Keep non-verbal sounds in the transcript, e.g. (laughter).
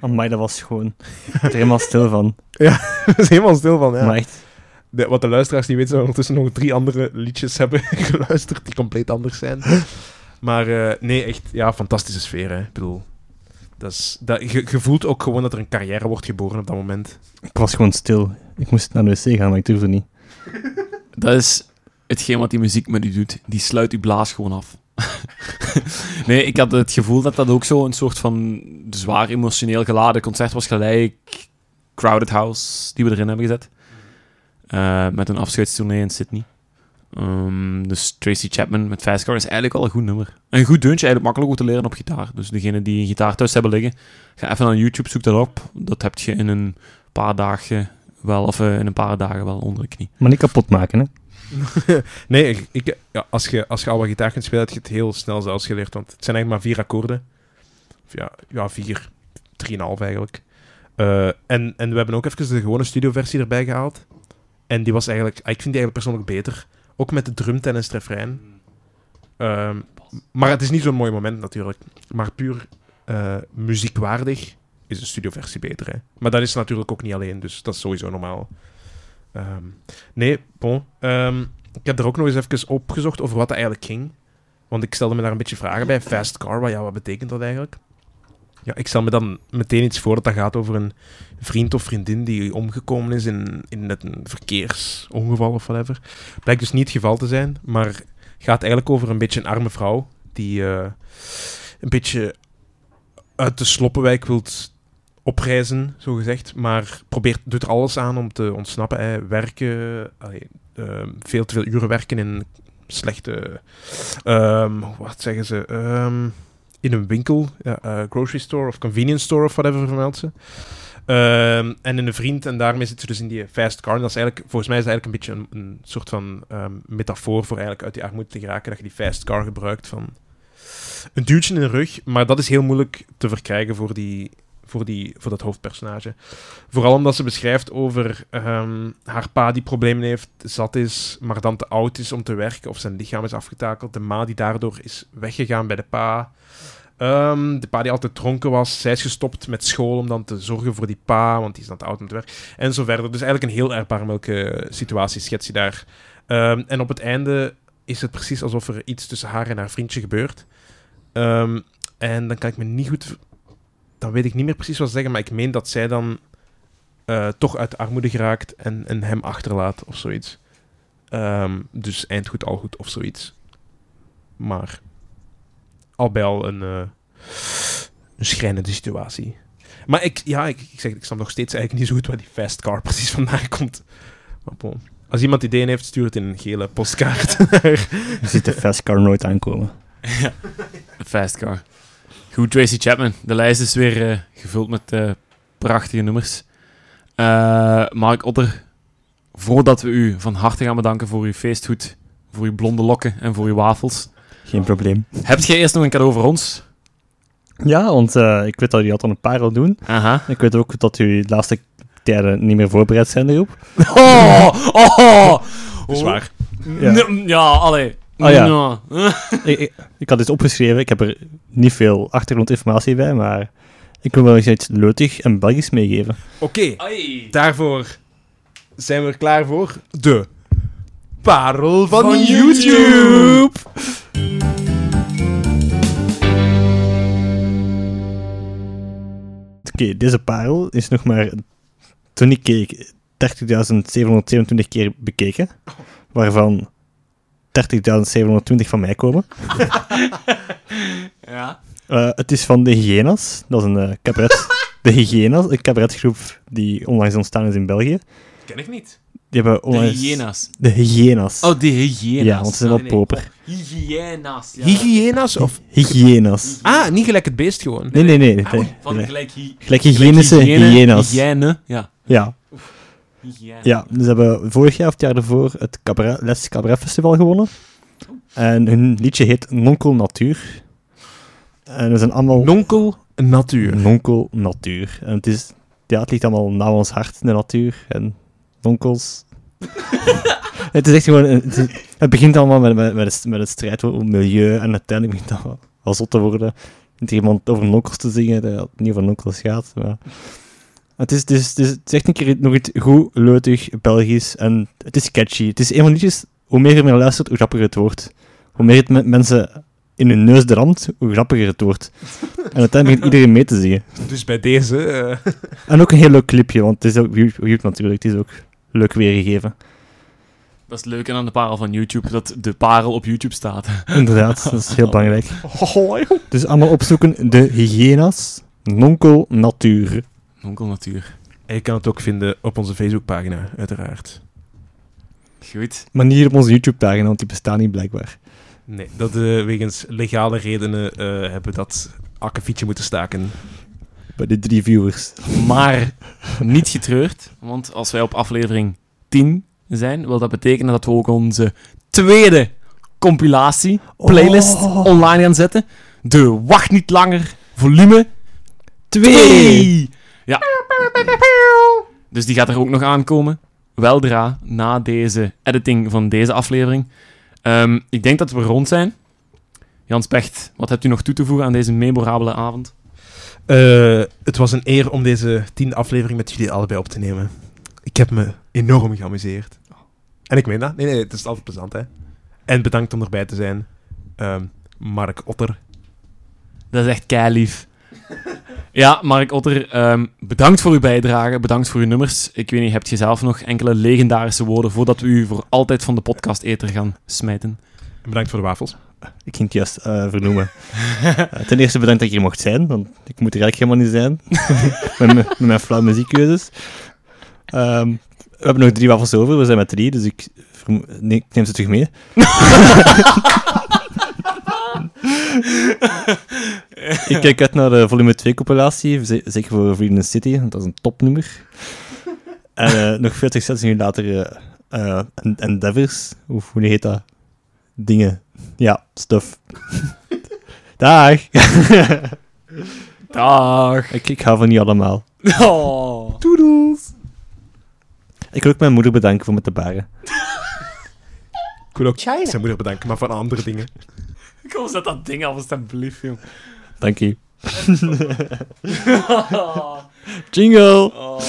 Amai, dat was schoon. Ik er helemaal stil van. (laughs) Dat is helemaal stil van, ja. Maar echt, De- wat de luisteraars niet weten, zijn we ondertussen nog drie andere liedjes hebben (laughs) geluisterd die compleet anders zijn. Maar eh, nee, echt, ja, fantastische sfeer, hè. Ik bedoel, dat is, dat, je, je voelt ook gewoon dat er een carrière wordt geboren op dat moment. ik was gewoon stil. Ik moest naar de wc gaan, maar ik durfde niet. Dat is hetgeen wat die muziek met u doet. Die sluit uw blaas gewoon af. (laughs) nee, ik had het gevoel dat dat ook zo een soort van zwaar emotioneel geladen concert was, gelijk Crowded House, die we erin hebben gezet. Eh, met een afscheidstournee in Sydney. Ehm, dus Tracy Chapman met Fast is eigenlijk wel een goed nummer. Een goed deuntje, eigenlijk makkelijk om te leren op gitaar. Dus degene die een gitaar thuis hebben liggen, ga even naar YouTube, zoek dat op. Dat heb je in een paar dagen wel, of eh, in een paar dagen wel onder de knie. Maar niet kapot maken, hè. (laughs) nee, ik, ja, als, je, als je al wat gitaar kunt spelen, heb je het heel snel zelfs geleerd. Want het zijn eigenlijk maar vier akkoorden. Of ja, ja vier, drieënhalf eigenlijk. Eh, en, en we hebben ook even de gewone studioversie erbij gehaald. En die was eigenlijk, ah, ik vind die eigenlijk persoonlijk beter. Ook met de drumten en refrein. Ehm, maar het is niet zo'n mooi moment natuurlijk. Maar puur eh, muziekwaardig is de studioversie beter. Hè? Maar dat is natuurlijk ook niet alleen, dus dat is sowieso normaal. Ehm, nee, bon. Ehm, ik heb er ook nog eens even opgezocht over wat dat eigenlijk ging. Want ik stelde me daar een beetje vragen bij. Fast car, wat, ja, wat betekent dat eigenlijk? Ja, ik stel me dan meteen iets voor dat dat gaat over een vriend of vriendin die omgekomen is in, in een verkeersongeval of whatever. Blijkt dus niet het geval te zijn, maar gaat eigenlijk over een beetje een arme vrouw die eh, een beetje uit de sloppenwijk wilt opreizen, zo gezegd, maar probeert, doet er alles aan om te ontsnappen. Werken, ehm, veel te veel uren werken in slechte, ehm, wat zeggen ze, Ehm, in een winkel, ja, eh, grocery store of convenience store of whatever vermeldt ze. En in een vriend, en daarmee zit ze dus in die fast car. En dat is eigenlijk, volgens mij is dat eigenlijk een beetje een, een soort van metafoor voor eigenlijk uit die armoede te geraken, dat je die fast car gebruikt van een duwtje in de rug, maar dat is heel moeilijk te verkrijgen voor, die, voor, die, voor dat hoofdpersonage. Vooral omdat ze beschrijft over ehm, haar pa die problemen heeft, zat is, maar dan te oud is om te werken, of zijn lichaam is afgetakeld. De ma die daardoor is weggegaan bij de pa. Ehm, de pa die altijd dronken was, zij is gestopt met school om dan te zorgen voor die pa, want die is dan te oud om te werken. En zo verder. Dus eigenlijk een heel erbarmelijke situatie schets je daar. Ehm, en op het einde is het precies alsof er iets tussen haar en haar vriendje gebeurt. En dan kan ik me niet goed... Dan weet ik niet meer precies wat zeggen, maar ik meen dat zij dan eh, toch uit de armoede geraakt en, en hem achterlaat of zoiets. Ehm, dus eind goed, al goed of zoiets. Maar al bij al een, eh, een schrijnende situatie. Maar ik, ja, ik, ik zeg, ik snap nog steeds eigenlijk niet zo goed waar die fast car (laughs) precies vandaan komt. Maar bon. Als iemand ideeën heeft, stuur het in een gele postkaart. (laughs) Je ziet de fastcar nooit aankomen. (laughs) De Fast Car. Goed, Tracy Chapman. De lijst is weer eh, gevuld met eh, prachtige nummers. Eh, Mark Otter, voordat we u van harte gaan bedanken voor uw feesthoed, voor uw blonde lokken en voor uw wafels, Geen probleem. hebt jij eerst nog een cadeau voor ons? Ja, want ik weet dat jullie altijd een parel doen. Aha. Ik weet ook dat jullie de laatste tijden niet meer voorbereid zijn erop. Oh, oh, Dat is waar. Ja. Ja, ja allee. Oh ja. Ja. (laughs) ik, ik, ik had dit opgeschreven. Ik heb er niet veel achtergrondinformatie bij, maar ik wil wel eens iets leutig en Belgisch meegeven. Oké, daarvoor zijn we er klaar voor. De parel van, Van YouTube. Oké, deze parel is nog maar, toen ik keek, 30.727 keer bekeken. Waarvan 30.720 van mij komen. Ja. Eh, het is van de Hyenas. Dat is een eh, cabaret. (laughs) de Hyenas, een cabaretgroep die onlangs ontstaan is in België. Ken ik niet. Die hebben De hyena's. De Hyenas. Oh, de hyena's. Ja, want ze zijn wel Nee, nee. proper. Hyena's. Ja. Hygienas of... Hyenas. Ah, niet gelijk het beest gewoon. Nee, nee, nee. Ah, nee, van gelijk, hy Gelijk hygiënische hygiëne, hyenas. Hygiëne, ja. Ja, Hygiëne. ja, dus ze hebben vorig jaar of het jaar ervoor het cabaret, Les Cabaret Festival gewonnen. En hun liedje heet Nonkel Natuur. En we zijn allemaal... Nonkel Natuur. Nonkel Natuur. En het is... Ja, het ligt allemaal na ons hart, de natuur. En nonkels... (laughs) het is echt gewoon... een- Het, is- het begint allemaal met, met, met, het, met het strijd om milieu. En uiteindelijk begint het allemaal wel zot te worden. niet iemand over nokkels te zingen, dat het niet over nokkels gaat. Maar... Het, is, het, is, het, is, het is echt een keer nog iets goed, leutig, Belgisch en het is catchy. Het is een van liedjes, hoe meer je naar luistert, hoe grappiger het wordt. Hoe meer het met mensen in hun neus dramt, hoe grappiger het wordt. En uiteindelijk begint iedereen mee te zingen. Dus bij deze... eh, En ook een heel leuk clipje, want het is ook YouTube natuurlijk, het is ook leuk weergegeven. Dat is het leuke aan de parel van YouTube, dat de parel op YouTube staat. Inderdaad, dat is heel belangrijk. (laughs) Dus allemaal opzoeken, de hyena's, nonkel natuur. Onkel Natuur. en je kan het ook vinden op onze Facebookpagina, uiteraard. Goed. Maar niet op onze YouTube-pagina, want die bestaan niet blijkbaar. Nee, dat eh, wegens legale redenen eh, hebben we dat akkefietje moeten staken. Bij de drie viewers. Maar niet getreurd, want als wij op aflevering 10 zijn, wil dat betekenen dat we ook onze tweede compilatie, playlist, Oh. online gaan zetten. De Wacht Niet Langer volume Twee! 2! Ja. Dus die gaat er ook nog aankomen. Weldra, na deze editing van deze aflevering. Ehm, ik denk dat we rond zijn. Jans Pecht, wat hebt u nog toe te voegen aan deze memorabele avond? Eh, het was een eer om deze tiende aflevering met jullie allebei op te nemen. Ik heb me enorm geamuseerd. En ik meen dat. Nee, nee, het is altijd plezant, hè. En bedankt om erbij te zijn. Ehm, Mark Otter. Dat is echt keilief. Ja, Mark Otter, ehm, bedankt voor uw bijdrage. Bedankt voor uw nummers. Ik weet niet, hebt je zelf nog enkele legendarische woorden voordat we u voor altijd van de podcast eter gaan smijten? En bedankt voor de wafels. Ik ging het juist eh, vernoemen. Eh, ten eerste bedankt dat ik hier mocht zijn, want ik moet er eigenlijk helemaal niet zijn. (laughs) met, mijn- met mijn flauwe muziekkeuzes. Ehm, we hebben nog drie wafels over, we zijn met drie, dus ik, nee, ik neem ze terug mee. (laughs) ik kijk uit naar de volume 2 compilatie, ze- zeker voor Freedom City, want dat is een topnummer. En eh, nog 40, 60 uur later eh eh, En- Endeavors, of hoe heet dat? Dingen. Ja, stuff. (laughs) Dag. (laughs) Dag. ik, ik hou van niet allemaal. Oh. Toedels. Ik wil ook mijn moeder bedanken voor met te baren. Ik wil ook zijn moeder bedanken, maar van andere dingen. Kom, zet dat ding af, alsjeblieft, jong. Dank je. (laughs) Jingle. Oh.